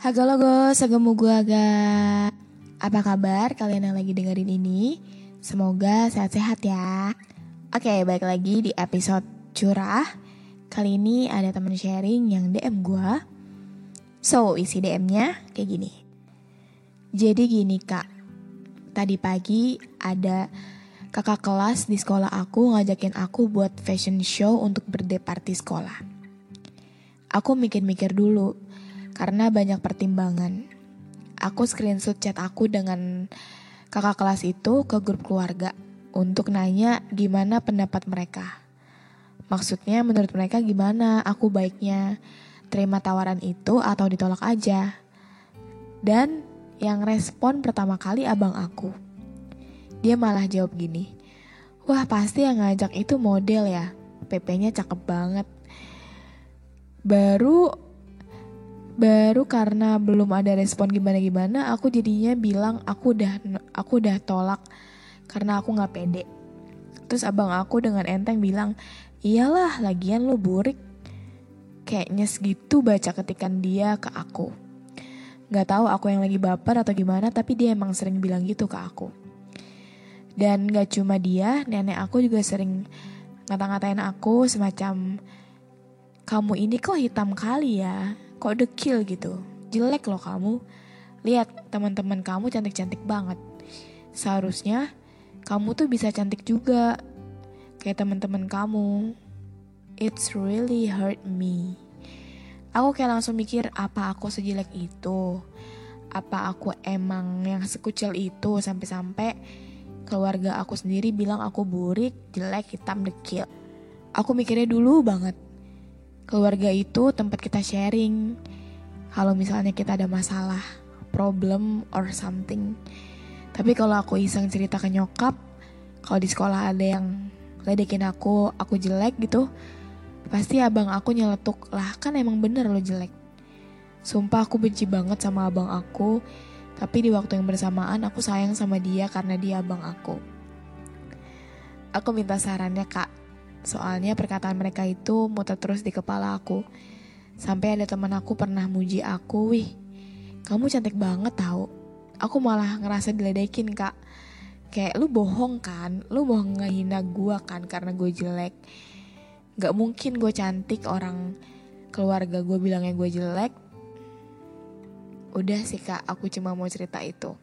Haga logo, segemu gua ga. Apa kabar kalian yang lagi dengerin ini? Semoga sehat-sehat ya. Oke, balik lagi di episode curah. Kali ini ada temen sharing yang DM gua. So, isi DM-nya kayak gini. Jadi gini kak, tadi pagi ada kakak kelas di sekolah aku ngajakin aku buat fashion show untuk birthday party sekolah. Aku mikir-mikir dulu, karena banyak pertimbangan. Aku screenshot chat aku dengan kakak kelas itu ke grup keluarga untuk nanya gimana pendapat mereka. Maksudnya menurut mereka gimana aku baiknya terima tawaran itu atau ditolak aja. Dan yang respon pertama kali abang aku. Dia malah jawab gini, Wah pasti yang ngajak itu model ya, PP-nya cakep banget. Baru baru karena belum ada respon gimana-gimana aku jadinya bilang aku udah aku udah tolak karena aku nggak pede. Terus abang aku dengan enteng bilang iyalah lagian lo burik. Kayaknya segitu baca ketikan dia ke aku. Nggak tahu aku yang lagi baper atau gimana tapi dia emang sering bilang gitu ke aku. Dan nggak cuma dia nenek aku juga sering ngata-ngatain aku semacam kamu ini kok hitam kali ya kok dekil gitu. Jelek loh kamu. Lihat teman-teman kamu cantik-cantik banget. Seharusnya kamu tuh bisa cantik juga. Kayak teman-teman kamu. It's really hurt me. Aku kayak langsung mikir apa aku sejelek itu. Apa aku emang yang sekucil itu sampai-sampai keluarga aku sendiri bilang aku burik, jelek, hitam, dekil. Aku mikirnya dulu banget Keluarga itu tempat kita sharing. Kalau misalnya kita ada masalah, problem or something. Tapi kalau aku iseng cerita ke nyokap, kalau di sekolah ada yang ledekin aku, aku jelek gitu, pasti abang aku nyeletuk, lah kan emang bener lo jelek. Sumpah aku benci banget sama abang aku, tapi di waktu yang bersamaan aku sayang sama dia karena dia abang aku. Aku minta sarannya kak, Soalnya perkataan mereka itu muter terus di kepala aku. Sampai ada teman aku pernah muji aku, wih, kamu cantik banget tau. Aku malah ngerasa diledekin kak. Kayak lu bohong kan, lu mau ngehina gue kan karena gue jelek. Gak mungkin gue cantik orang keluarga gue bilangnya gue jelek. Udah sih kak, aku cuma mau cerita itu.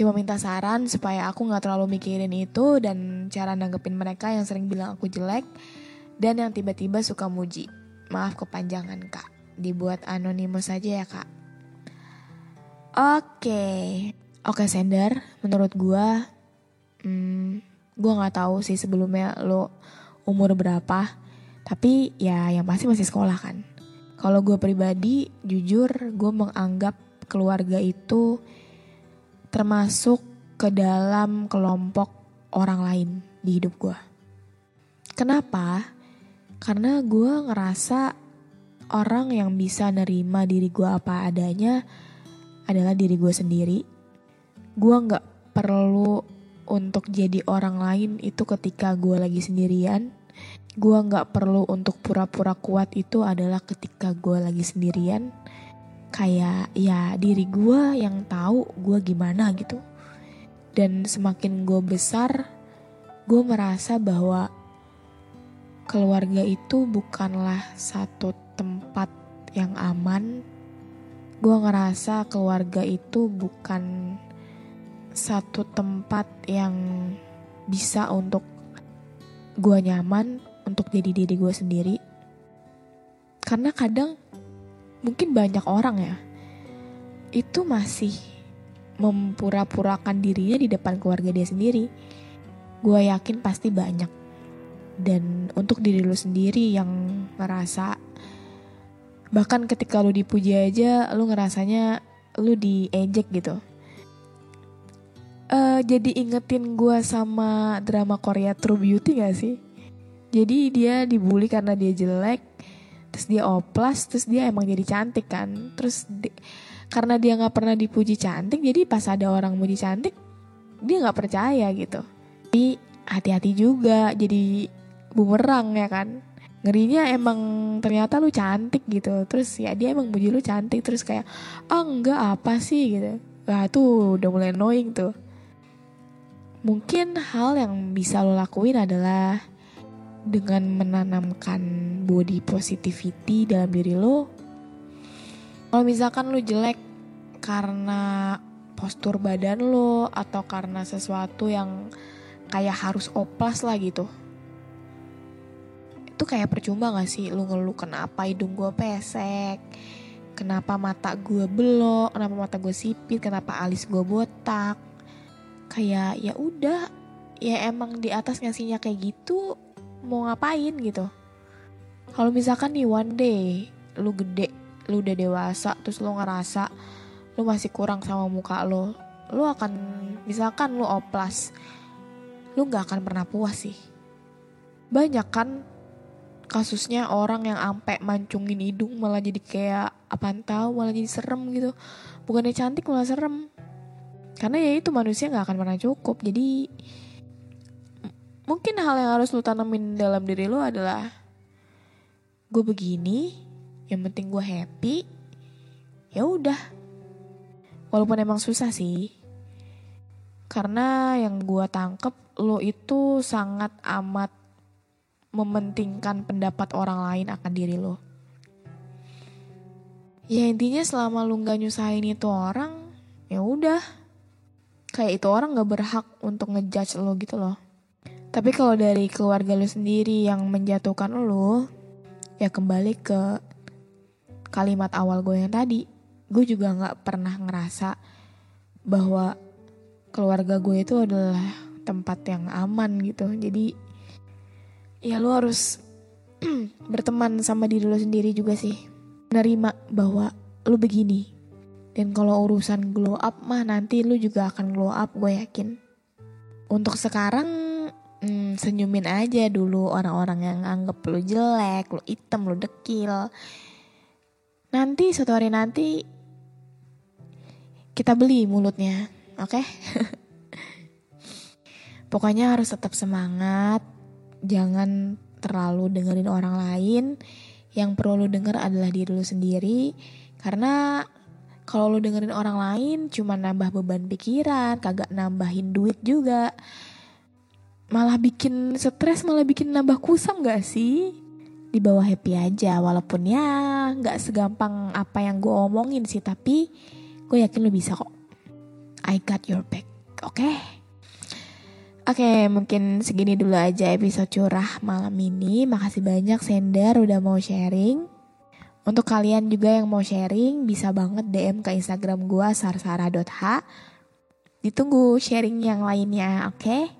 Cuma minta saran supaya aku gak terlalu mikirin itu dan cara nanggepin mereka yang sering bilang aku jelek dan yang tiba-tiba suka muji. Maaf kepanjangan kak, dibuat anonimus saja ya kak. Oke, oke sender, menurut gue, hmm, gue gak tahu sih sebelumnya lo umur berapa, tapi ya yang pasti masih sekolah kan. Kalau gue pribadi, jujur gue menganggap keluarga itu termasuk ke dalam kelompok orang lain di hidup gue. Kenapa? Karena gue ngerasa orang yang bisa nerima diri gue apa adanya adalah diri gue sendiri. Gue gak perlu untuk jadi orang lain itu ketika gue lagi sendirian. Gue gak perlu untuk pura-pura kuat itu adalah ketika gue lagi sendirian kayak ya diri gue yang tahu gue gimana gitu dan semakin gue besar gue merasa bahwa keluarga itu bukanlah satu tempat yang aman. Gue ngerasa keluarga itu bukan satu tempat yang bisa untuk gue nyaman untuk jadi diri gue sendiri. Karena kadang mungkin banyak orang ya itu masih mempura-purakan dirinya di depan keluarga dia sendiri. Gue yakin pasti banyak. Dan untuk diri lu sendiri yang ngerasa bahkan ketika lu dipuji aja lu ngerasanya lu diejek gitu. Uh, jadi ingetin gue sama drama Korea True Beauty gak sih? Jadi dia dibully karena dia jelek, terus dia oplas, terus dia emang jadi cantik kan. Terus di, karena dia nggak pernah dipuji cantik, jadi pas ada orang muji cantik, dia nggak percaya gitu. Jadi hati-hati juga, jadi bumerang ya kan. Ngerinya emang ternyata lu cantik gitu. Terus ya dia emang muji lu cantik, terus kayak, oh, enggak apa sih gitu. Wah tuh udah mulai annoying tuh. Mungkin hal yang bisa lo lakuin adalah dengan menanamkan body positivity dalam diri lo. Kalau misalkan lo jelek karena postur badan lo atau karena sesuatu yang kayak harus oplas lah gitu. Itu kayak percuma gak sih lu ngeluh kenapa hidung gue pesek, kenapa mata gue belok, kenapa mata gue sipit, kenapa alis gue botak kayak ya udah ya emang di atas ngasihnya kayak gitu mau ngapain gitu. Kalau misalkan nih one day lu gede lu udah dewasa terus lu ngerasa lu masih kurang sama muka lo lu akan misalkan lu oplas lu nggak akan pernah puas sih. Banyak kan kasusnya orang yang ampe mancungin hidung malah jadi kayak apa tahu malah jadi serem gitu. Bukannya cantik malah serem. Karena ya itu manusia nggak akan pernah cukup. Jadi mungkin hal yang harus lu tanamin dalam diri lu adalah gue begini yang penting gue happy. Ya udah. Walaupun emang susah sih karena yang gue tangkep lo itu sangat amat mementingkan pendapat orang lain akan diri lo ya intinya selama lu nggak nyusahin itu orang ya udah. Kayak itu orang gak berhak untuk ngejudge lo gitu loh. Tapi kalau dari keluarga lo sendiri yang menjatuhkan lo, ya kembali ke kalimat awal gue yang tadi. Gue juga gak pernah ngerasa bahwa keluarga gue itu adalah tempat yang aman gitu. Jadi ya lo harus berteman sama diri lo sendiri juga sih. Nerima bahwa lo begini, dan kalau urusan glow up mah nanti lu juga akan glow up gue yakin. Untuk sekarang senyumin aja dulu orang-orang yang anggap lu jelek, lu hitam, lu dekil. Nanti suatu hari nanti kita beli mulutnya, oke? Okay? Pokoknya harus tetap semangat, jangan terlalu dengerin orang lain. Yang perlu lu denger adalah diri lu sendiri, karena kalau lu dengerin orang lain cuma nambah beban pikiran, kagak nambahin duit juga. Malah bikin stres, malah bikin nambah kusam gak sih? Di bawah happy aja, walaupun ya gak segampang apa yang gue omongin sih, tapi gue yakin lu bisa kok. I got your back, oke? Okay? Oke, okay, mungkin segini dulu aja episode curah malam ini. Makasih banyak Sender udah mau sharing. Untuk kalian juga yang mau sharing bisa banget DM ke Instagram gue sarsara.h. Ditunggu sharing yang lainnya, oke? Okay?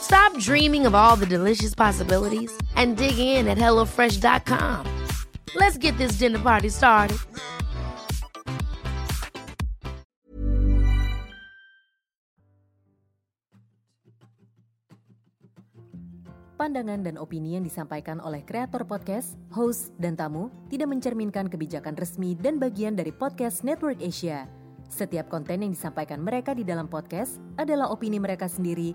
Stop dreaming of all the delicious possibilities and dig in at HelloFresh.com. Let's get this dinner party started. Pandangan dan opini yang disampaikan oleh kreator podcast, host, dan tamu tidak mencerminkan kebijakan resmi dan bagian dari podcast Network Asia. Setiap konten yang disampaikan mereka di dalam podcast adalah opini mereka sendiri